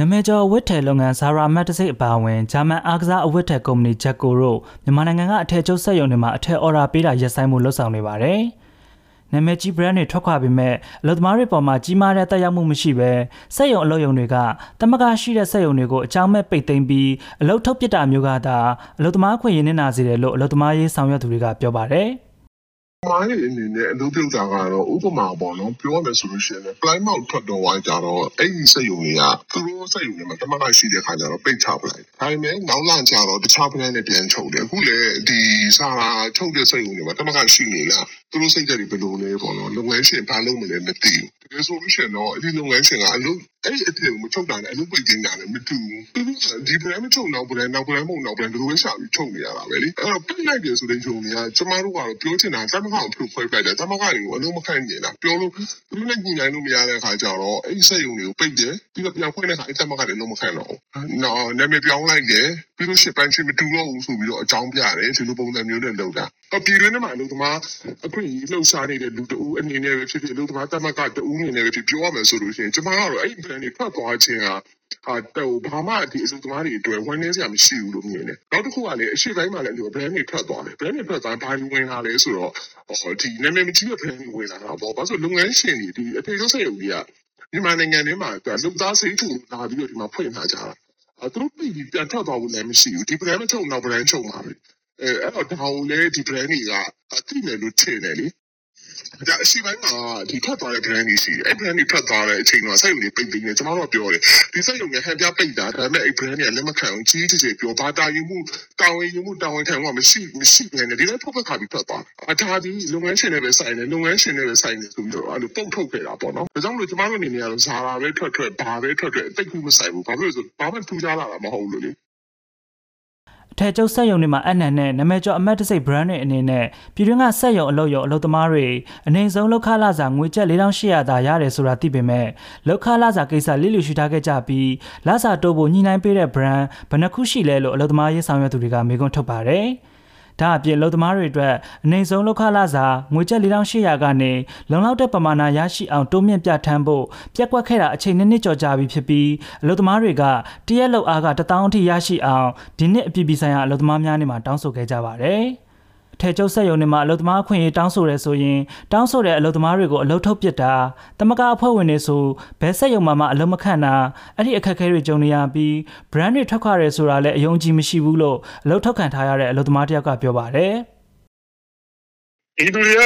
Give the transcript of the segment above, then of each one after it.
နမဲကျော်အဝတ်ထည်လုပ်ငန်းဇာရာမတ်တစိတ်အပါအဝင်ဂျာမန်အားကစားအဝတ်ထည်ကုမ္ပဏီဂျက်ကိုတို့မြန်မာနိုင်ငံကအထည်ချုပ်စက်ရုံတွေမှာအထည်အော်ဒါပေးတာရပ်ဆိုင်းမှုလုပ်ဆောင်နေပါတယ်။နာမည်ကြီး brand တွေထွက်ခွာပေမဲ့အလုပ်သမားတွေပေါ်မှာကြီးမားတဲ့တက်ရောက်မှုမရှိဘဲစက်ရုံအလုပ်ရုံတွေကတမကရှိတဲ့စက်ရုံတွေကိုအကြောင်းမဲ့ပိတ်သိမ်းပြီးအလုပ်ထုတ်ပစ်တာမျိုးကသာအလုပ်သမားခွင့်ရင်းနေတာစေတယ်လို့အလုပ်သမားရေးဆောင်ရွက်သူတွေကပြောပါတယ်။ မိုင်းအနေနဲ့အလုပ်ပြုတ်တာကတော့ဥပမာပေါ့နော်ပြောရမယ်ဆိုလို့ရှိရင် fly mount ထွက်တော့ဝိုင်းကြတော့အဲ့ဒီစက်ရုံတွေကသူတို့စက်ရုံတွေမှာတမန်မရှိတဲ့ခါကျတော့ပိတ်ချပလိုက်ဒါပေမဲ့နောက်လာကြတော့တခြား brand နဲ့ပြန်ချုပ်တယ်အခုလေဒီစာချုပ်တဲ့စက်ရုံတွေမှာတမန်ရှိနေလားသူတို့စိတ်ကြတွေဘယ်လိုလဲပေါ့နော်လုပ်ငန်းရှင်ဘာလုပ်မလဲမသိဘူးတကယ်ဆိုလို့ရှိရင်တော့အဲ့ဒီလုပ်ငန်းရှင်ကအလုပ်အဲ့ဒီအထည်ကိုမချုပ်တာနဲ့အလုပ်ပိတ်တင်တာလည်းမတူဘူးသူတို့က ဒီ brand မချုပ်တော့ brand နောက် brand မဟုတ်နောက် brand တို့ပဲရှာပြီးချုပ်နေရတာပဲလေအဲ့တော့ပိတ်လိုက်တယ်ဆိုတဲ့ဂျုံတွေကကျမတို့ကတော့ပြောချင်တာတမန်ကိုဖြုတ်ခွဲပလိုက်တယ်တမန်တွေကိုအလုံးမခိုင်းနေတာပြောလို့သူတို့နဲ့ညှိနှိုင်းလို့မရတဲ့အခါကျတော့အဲ့ဒီစက်ရုံတွေကိုပိတ်တယ်ပြီးတော့ပြန်ဖွင့်တဲ့အခါအဲ့တမန်ကလည်းလုံးမခိုင်းတော့ဘူးနော်နာမည်ပြောင်းလိုက်တယ်ပြီးလို့ရှိရင်ပိုင်းချင်းမတူတော့ဘူးဆိုပြီးတော့အကြောင်းပြတယ်ဒီလိုပုံစံမျိုးနဲ့လုပ်တာအပြည်တွင်းထဲမှာအလုပ်သမားအခွင့်အရေးလှုပ်ရှားနေတဲ့လူတဦးအနေနဲ့ပဲဖြစ်ဖြစ်အလုပ်သမားတမန်ကတဦးအနေနဲ့ပဲဖြစ်ပြောရမယ်ဆိုလို့ရှိရင်ကျမကတော့အဲ့ဒီ brand တွေဖတ်သွားခြင်းဟာဟာတော့ဘာမှဒီအစုသမားတွေအတွက်ဝန်းနေစရာမရှိဘူးလို့မြင်တယ်။နောက်တစ်ခုကလည်းအရှိပိုင်းမှာလည်းဒီ brand တွေထွက်သွားတယ်။ brand တွေထွက်သွားဘာလို့ဝင်လာလဲဆိုတော့ဟောဒီနာမည်မကြီးတဲ့ brand တွေဝင်လာတာပေါ့။ဘာလို့လုပ်ငန်းရှင်တွေဒီအထည်ချုပ်စက်ရုံတွေကမြန်မာနိုင်ငံထဲမှာလူသားစိတ်ထုလာပြီးတော့ဒီမှာဖွင့်ထားကြတာ။အဲ သူတို့ပြည်ပြီးပြန်ထွက်သွားဖို့လည်းမရှိဘူး။ဒီ brand မချုပ်နောက် brand ချုပ်မှာပဲ။အဲအဲ့တော့ဒါကိုလည်းဒီ brand တွေကအတိမယ်လို့ထင်တယ်လေ။ ဒါအရှိပိုင်းမှာဒီထွက်သွားတဲ့ brand တွေရှိတယ်။အဲ့ brand တွေထွက်သွားတဲ့အချိန်တော့စက်ရုံတွေပိတ်ပြီးနေကျွန်တော်တို့ပြောတယ်ဒီစက်ရုံကဟန်ပြပိတ်တာဒါပေမဲ့အဲ့ brand တွေကလက်မခံအောင်ကြီးကြီးကြီးပြောဘာတာယူမှုတာဝန်ယူမှုတာဝန်ခံမှုမရှိမရှိဘဲနဲ့ဒီလိုထုတ်ဖက်ခါပြီးထွက်သွားအထာဒီလုပ်ငန်းရှင်တွေပဲဆိုင်တယ်လုပ်ငန်းရှင်တွေပဲဆိုင်တယ်ဆိုပြီးတော့အဲ့လိုပုတ်ထုတ်ခဲ့တာပေါ့နော်ဒါကြောင့်မလို့ကျွန်တော်တို့အနေနဲ့ကတော့ဇာတာပဲထွက်ထွက်ဘာပဲထွက်ထွက်တိတ်ကူမဆိုင်ဘူးဘာလို့လဲဆိုဘာမှထူးခြားလာတာမဟုတ်လို့လေအ ထည်ချုပ်စက်ရုံတွေမှာအနံနဲ့နမဲကျော်အမတ်တစိတ် brand တွေအနေနဲ့ပြည်တွင်းကစက်ရုံအလုပ်ရုံအလုပ်သမားတွေအနေဆုံးလောက်ခလာစာငွေကျပ်4800သာရတယ်ဆိုတာသိပေမဲ့လောက်ခလာစာကိစ္စလိလူရှိထားခဲ့ကြပြီးလစာတိုးဖို့ညှိနှိုင်းပေးတဲ့ brand ဘယ်နှခုရှိလဲလို့အလုပ်သမားရေးဆောင်ရွက်သူတွေကမေးခွန်းထုတ်ပါတယ်။ ဒါအပြင်အလုပ်သမားတွေအတွက်အနေဆုံးလောက်ခလာစာငွေကျပ်4800ကနေလုံလောက်တဲ့ပမာဏရရှိအောင်တိုးမြင့်ပြဋ္ဌာန်းဖို့ပြက်ကွက်ခဲ့တာအချိန်နှစ်နှစ်ကျော်ကြာပြီဖြစ်ပြီးအလုပ်သမားတွေကတရက်လောက်အားက1000အထိရရှိအောင်ဒီနှစ်အပြည်ပြည်ဆိုင်ရာအလုပ်သမားများနေ့မှာတောင်းဆိုခဲ့ကြပါတယ်။ အထည်ချုပ်ဆက်ရုံတွေမှာအလုပ်သမားအခွင့်အရေးတောင်းဆိုရဲဆိုရင်တောင်းဆိုတဲ့အလုပ်သမားတွေကိုအလုပ်ထုတ်ပစ်တာတမကအဖွဲ့ဝင်တွေဆိုဘယ်ဆက်ရုံမှာမှအလုပ်မခန့်တာအဲ့ဒီအခက်အခဲတွေကြုံနေရပြီး brand တွေထွက်ခွာရဲဆိုတာလည်းအယုံကြည်မရှိဘူးလို့အလုပ်ထုတ်ခံထားရတဲ့အလုပ်သမားတယောက်ကပြောပါတယ်ဒီလူတွေက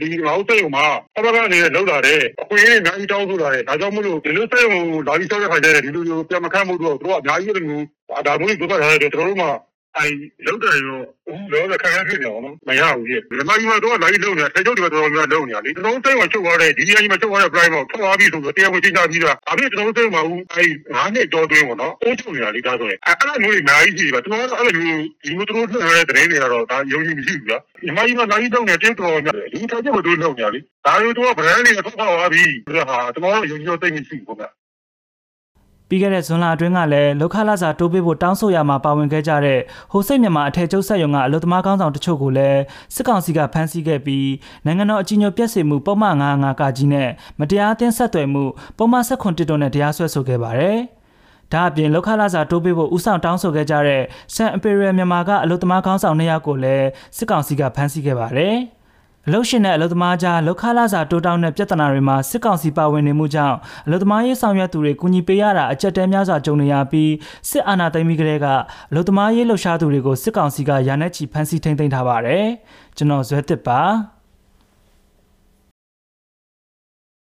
ဒီငါ့စိတ်ုံမှာအဘကနေလောက်လာတယ်အခွင့်အရေးအများကြီးတောင်းဆိုလာတယ်ဒါကြောင့်မလို့ဒီလိုစိတ်ုံလာပြီးတောက်တဲ့ခါကျရင်ဒီလူတွေကိုပြန်မခံမှုတော့သူတို့ကအများကြီးလို့မျိုးဒါမျိုးပြတ်ထားတယ်ကျွန်တော်တို့မှ အဲလောက်တယ်ရောလောကခက်ခဲဖြစ်နေအောင်နော်မရဘူးကြီးဒီမှာကြီးမှာတော့လာပြီးလုံနေတာထဲချုပ်တွေတော်တော်များလုံနေတာလေကျွန်တော်စိတ်ဝင်ချုပ်သွားတယ်ဒီကြီးမှာချုပ်သွားတဲ့ prime ကိုထုတ်သွားပြီဆိုတော့တရားဝင်ချင်းချပြီးတော့ဒါပေမဲ့ကျွန်တော်စိတ်မှာဦးအဲငါးနှစ်တော်တွင်းပေါ့နော်အိုးချုပ်နေတာလေဒါဆိုရင်အဲ့လိုမျိုးတွေအများကြီးရှိပါကျွန်တော်ကအဲ့လိုမျိုးဒီမျိုးတို့ထွက်ရတဲ့တဲ့တွေကတော့ဒါယုံကြည်မရှိဘူးလားဒီမှာကြီးမှာလာပြီးလုံနေတင်းတော်များဒီထားချက်မတို့လုံနေတာလေဒါမျိုးတော့ brand တွေထုတ်သွားပါပြီဟာကျွန်တော်ယုံကြည်တော့သိမရှိဘူးဗျာ ပြီးခဲ့တဲ့ဇွန်လအတွင်းကလည်းလောက်ခလာစာတိုးပေးဖို့တောင်းဆိုရမှာပါဝင်ခဲ့ကြတဲ့ဟိုစိတ်မြန်မာအထည်ချုပ်ဆက်ရုံကအလုပ်သမားကောင်းဆောင်တချို့ကိုလည်းစစ်ကောင်စီကဖမ်းဆီးခဲ့ပြီးနိုင်ငံတော်အကြီးအကျယ်ပြည့်စုံမှုပုံမှန်95ကကြီးနဲ့မတရားအသင်းဆက်သွယ်မှုပုံမှန်ဆက်ခွန်တစ်တုံနဲ့တရားစွဲဆိုခဲ့ပါတယ်။ဒါအပြင်လောက်ခလာစာတိုးပေးဖို့ဥဆောင်တောင်းဆိုခဲ့ကြတဲ့ဆန်အပီရီယယ်မြန်မာကအလုပ်သမားကောင်းဆောင်နှစ်ယောက်ကိုလည်းစစ်ကောင်စီကဖမ်းဆီးခဲ့ပါတယ်။ အလုရှင်နဲ့အလုသမားကြားလောက်ခလာစာတိုးတောင်းတဲ့ပြဿနာတွေမှာစစ်ကောင်စီပါဝင်နေမှုကြောင့်အလုသမားရေးဆောင်ရွက်သူတွေကူညီပေးရတာအကြက်တဲများစွာကြုံနေရပြီးစစ်အာဏာသိမ်းပြီးကတည်းကအလုသမားရေးလှုပ်ရှားသူတွေကိုစစ်ကောင်စီကရာနဲ့ချီဖမ်းဆီးထိန်းသိမ်းထားပါတယ်ကျွန်တော်ဇွဲတစ်ပါ